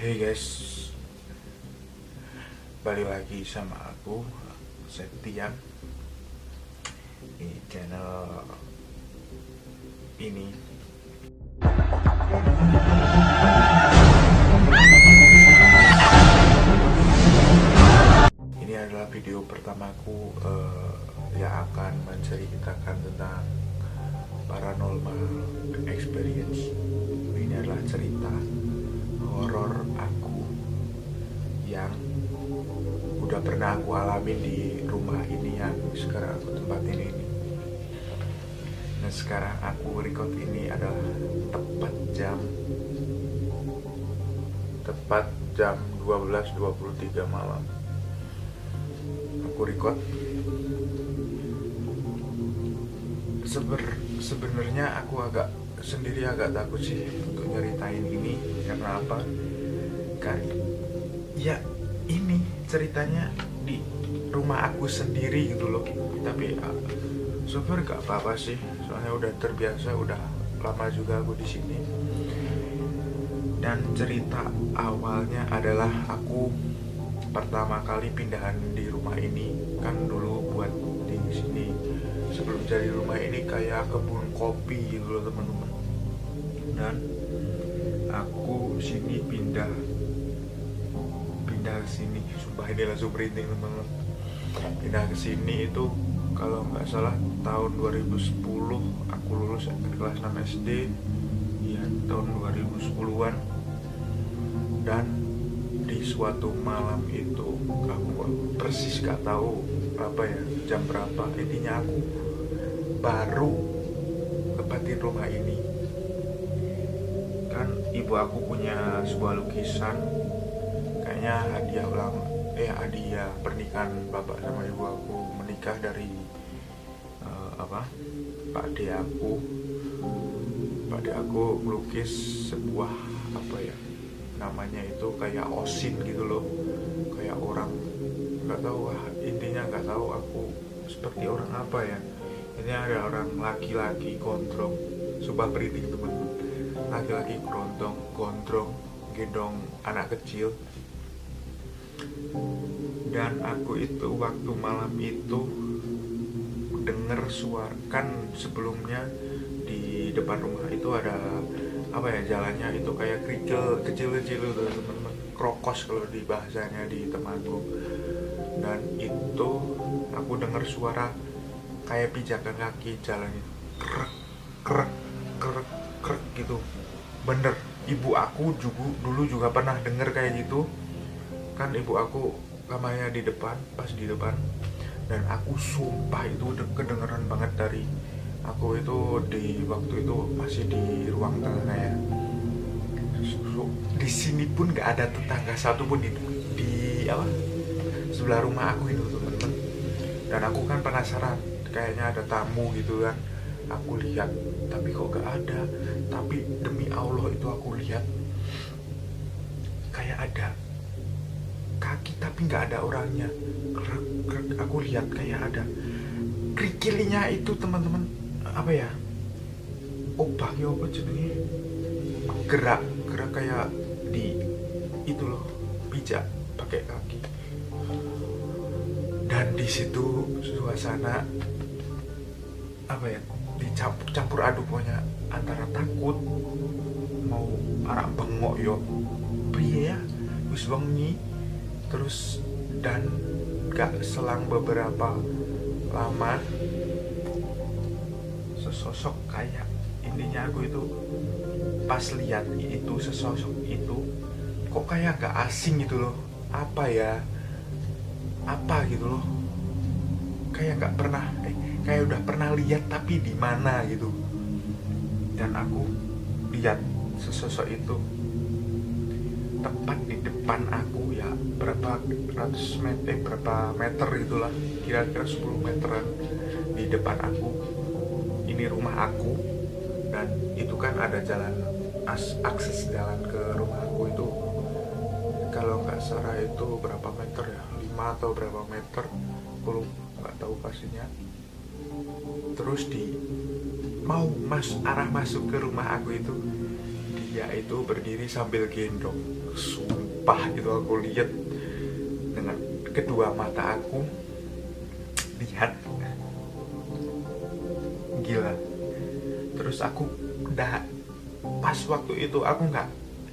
Hey guys. Balik lagi sama aku Septian Di channel Ini. Ini adalah video pertamaku eh, Yang akan menceritakan tentang Paranormal experience. Ini adalah cerita horor pernah aku alamin di rumah ini yang sekarang aku tempatin ini. Nah sekarang aku record ini adalah tepat jam tepat jam 12.23 malam. Aku record Seber, sebenarnya aku agak sendiri agak takut sih untuk nyeritain ini karena apa kali ya ini ceritanya di rumah aku sendiri gitu loh tapi uh, so far gak apa-apa sih. Soalnya udah terbiasa udah lama juga aku di sini. Dan cerita awalnya adalah aku pertama kali pindahan di rumah ini. Kan dulu buat di sini sebelum jadi rumah ini kayak kebun kopi gitu loh teman-teman. Dan aku sini pindah pindah ke sini. Sumpah ini langsung merinding teman-teman pindah ke sini itu kalau nggak salah tahun 2010 aku lulus kelas 6 SD ya tahun 2010-an dan di suatu malam itu aku persis gak tahu apa ya jam berapa. Intinya aku baru tempatin rumah ini. Kan ibu aku punya sebuah lukisan kayaknya hadiah ulang eh hadiah pernikahan bapak sama ibu aku menikah dari uh, apa? Pak de aku. Pak de aku melukis sebuah apa ya namanya itu kayak osin gitu loh. Kayak orang nggak tahu ah intinya nggak tahu aku seperti orang apa ya. Ini ada orang laki-laki gondrong subah beritik teman. Laki-laki kerontong gondrong gendong anak kecil dan aku itu waktu malam itu denger suara kan sebelumnya di depan rumah. Itu ada apa ya jalannya itu kayak kerikil kecil-kecil itu teman-teman. Krokos kalau di bahasanya di temanku. Dan itu aku dengar suara kayak pijakan kaki jalan itu krek krek krek krek gitu. Bener ibu aku juga dulu juga pernah denger kayak gitu. Kan ibu aku kamarnya di depan pas di depan. Dan aku sumpah itu kedengeran banget dari aku itu di waktu itu masih di ruang tengah ya. Di sini pun nggak ada tetangga satu pun di, di apa? Sebelah rumah aku itu teman-teman. Dan aku kan penasaran kayaknya ada tamu gitu kan. Aku lihat tapi kok gak ada? Tapi demi Allah itu aku lihat kayak ada kaki tapi nggak ada orangnya. Krek, krek, aku lihat kayak ada krikilinya itu teman-teman. Apa ya? Obah ya apa jenenge? Gerak gerak kayak di itu loh pijak pakai kaki. Dan di situ suasana apa ya dicampur campur aduk pokoknya antara takut mau arak bengok yo. Piye ya? Wis wengi terus dan gak selang beberapa lama sesosok kayak intinya aku itu pas lihat itu sesosok itu kok kayak gak asing gitu loh. Apa ya? Apa gitu loh? Kayak gak pernah eh, kayak udah pernah lihat tapi di mana gitu. Dan aku lihat sesosok itu tepat di depan aku berapa ratus meter eh, berapa meter itulah. Kira-kira 10 meteran di depan aku. Ini rumah aku. Dan itu kan ada jalan as, akses jalan ke rumah aku itu. Kalau nggak salah itu berapa meter ya? 5 atau berapa meter? Aku nggak tahu pastinya. Terus di mau mas arah masuk ke rumah aku itu dia itu berdiri sambil gendong. Sumpah itu aku lihat dengan kedua mata aku lihat. Gila. Terus aku udah pas waktu itu aku nggak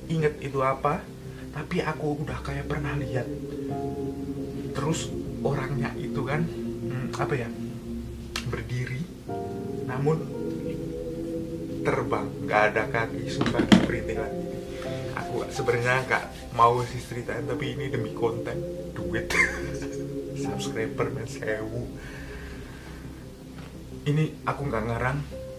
inget itu apa tapi aku udah kayak pernah lihat. Terus orangnya itu kan hmm, apa ya berdiri namun terbang nggak ada kaki sumpah berhenti aku sebenarnya nggak mau sih ceritain tapi ini demi konten duit. Subscriber men sewu. Ini aku nggak ngarang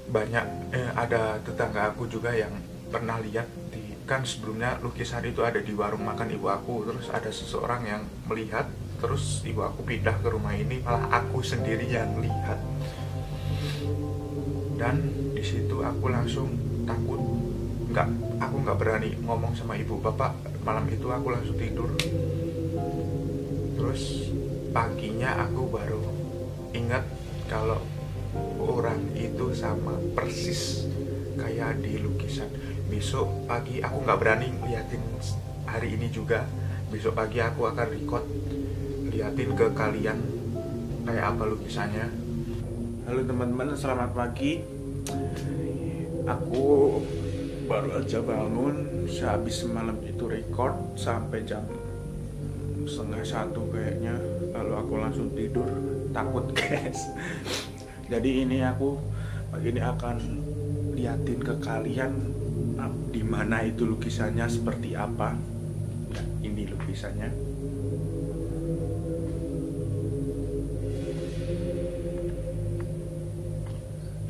banyak eh, ada tetangga aku juga yang pernah lihat di kan sebelumnya lukisan itu ada di warung makan ibu aku terus ada seseorang yang melihat terus ibu aku pindah ke rumah ini malah aku sendiri yang lihat. Dan di situ aku langsung takut nggak aku nggak berani ngomong sama ibu bapak. Malam itu aku langsung tidur. Terus paginya aku baru ingat kalau orang itu sama persis kayak di lukisan. Besok pagi aku nggak berani liatin hari ini juga. Besok pagi aku akan record liatin ke kalian kayak apa lukisannya. Halo teman-teman selamat pagi. Aku baru aja bangun sehabis semalam itu record sampai jam setengah satu kayaknya. Lalu aku langsung tidur takut guys. Jadi ini aku ini akan liatin ke kalian di mana itu lukisannya seperti apa. Ya, ini lukisannya.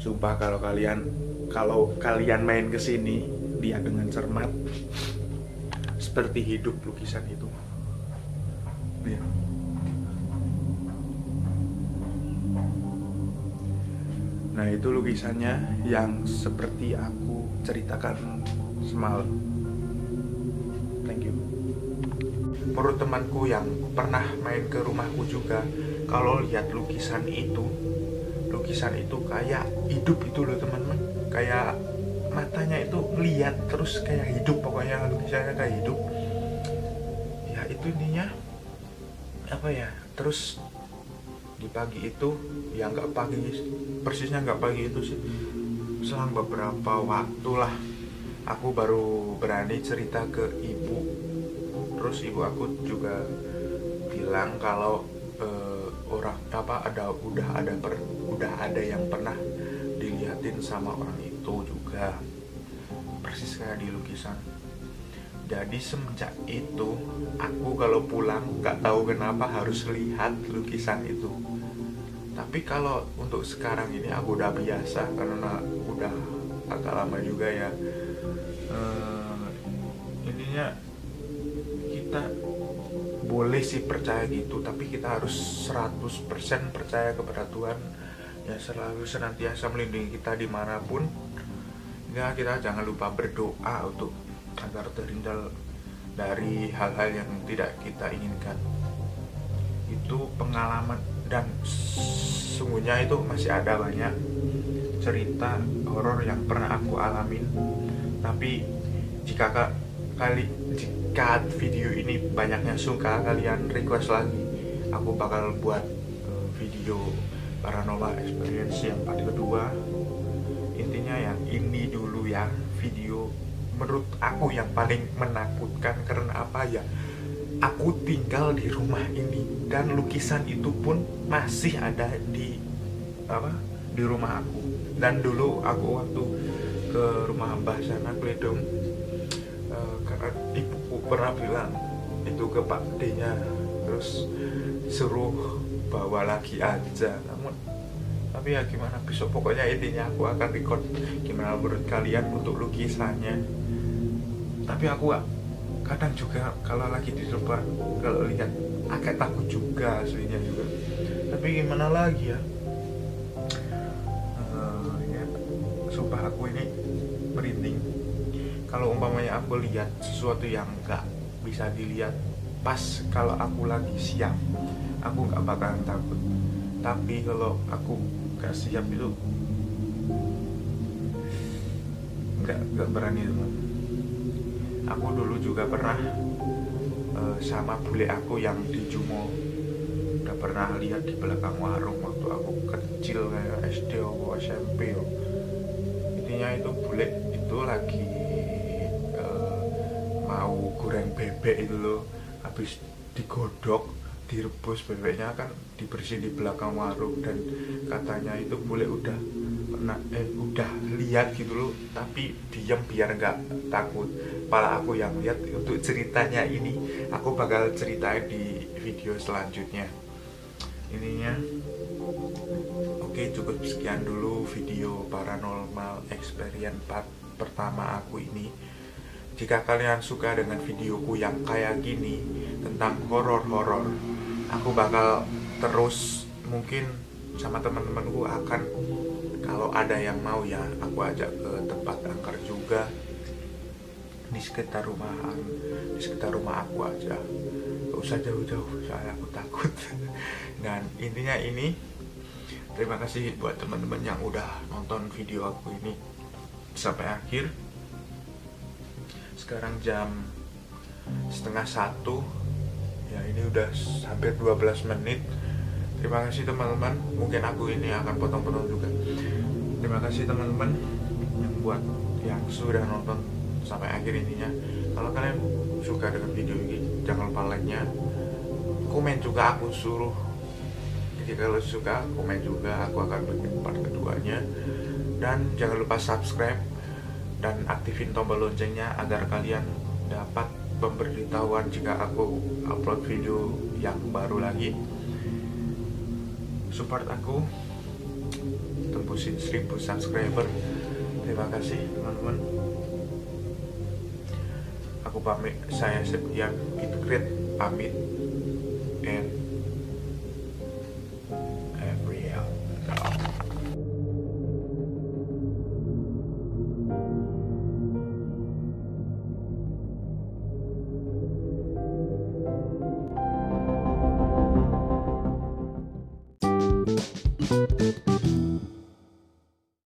Sumpah kalau kalian kalau kalian main ke sini lihat dengan cermat seperti hidup lukisan itu lihat Nah itu lukisannya yang seperti aku ceritakan semalam. Thank you. Menurut temanku yang pernah main ke rumahku juga, kalau lihat lukisan itu, lukisan itu kayak hidup itu loh teman-teman, kayak matanya itu ngeliat terus kayak hidup pokoknya lukisannya kayak hidup. Ya itu intinya apa ya? Terus di pagi itu ya nggak pagi persisnya nggak pagi itu sih selang beberapa waktu lah aku baru berani cerita ke ibu terus ibu aku juga bilang kalau uh, orang apa ada udah ada per, udah ada yang pernah dilihatin sama orang itu juga. Persis kayak di lukisan. Jadi semenjak itu aku kalau pulang nggak tahu kenapa harus lihat lukisan itu. Tapi kalau untuk sekarang ini aku udah biasa karena udah agak lama juga ya. Uh, intinya kita boleh sih percaya gitu tapi kita harus 100% percaya kepada Tuhan ya selalu senantiasa melindungi kita di mana pun. Ya kita jangan lupa berdoa untuk agar terhindar dari hal-hal yang tidak kita inginkan. Itu pengalaman dan sungguhnya itu masih ada banyak cerita horor yang pernah aku alamin. Tapi jika kak, kali jika video ini banyaknya suka kalian request lagi aku bakal buat eh, video paranormal experience yang part kedua. Intinya yang ini dulu ya video menurut aku yang paling menakutkan karena apa ya? Aku tinggal di rumah ini dan lukisan itu pun masih ada di apa? Di rumah aku. Dan dulu aku waktu ke rumah Mbah sana Kledong uh, karena ibuku pernah bilang itu ke Pak D-nya terus suruh bawa lagi aja. Namun tapi ya gimana besok pokoknya intinya aku akan record gimana menurut kalian untuk lukisannya. Tapi aku kadang juga kalau lagi di depan kalau lihat agak takut juga aslinya juga. Tapi gimana lagi ya? Uh, ya sumpah aku ini merinding. Kalau umpamanya aku lihat sesuatu yang nggak bisa dilihat pas kalau aku lagi siap aku nggak bakalan takut. Tapi kalau aku nggak siap itu nggak nggak berani teman. Aku dulu juga pernah eh, sama bule aku yang di Jumo. Udah pernah lihat di belakang warung waktu aku kecil kayak SD atau SMP yo. intinya itu bule itu lagi eh, mau goreng bebek itu loh habis digodok direbus bebeknya kan dibersihin di belakang warung. Dan katanya itu boleh udah pernah eh udah lihat gitu loh. Tapi diam biar nggak takut. Pala aku yang lihat untuk ceritanya ini. Aku bakal ceritain di video selanjutnya. Ininya. Oke cukup sekian dulu video paranormal experience part pertama aku ini jika kalian suka dengan videoku yang kayak gini tentang horor-horor, aku bakal terus mungkin sama teman-temanku akan kalau ada yang mau ya aku ajak ke tempat angker juga. Di sekitar rumahan di sekitar rumah aku aja. Gak usah jauh-jauh soalnya aku takut. Dan intinya ini terima kasih buat teman-teman yang udah nonton video aku ini sampai akhir sekarang jam setengah satu. Ya ini udah hampir 12 menit. Terima kasih teman-teman. Mungkin aku ini akan potong-potong juga. Terima kasih teman-teman yang buat yang sudah nonton sampai akhir ininya. Kalau kalian suka dengan video ini jangan lupa like nya komen juga aku suruh. Jadi kalau suka komen juga. Aku akan bikin part keduanya. Dan jangan lupa subscribe dan aktifin tombol loncengnya agar kalian dapat pemberitahuan jika aku upload video yang baru lagi. Support aku. Tembusin 1000 subscriber. Terima kasih teman-teman. Aku pamit. Saya Septian. It Great pamit. And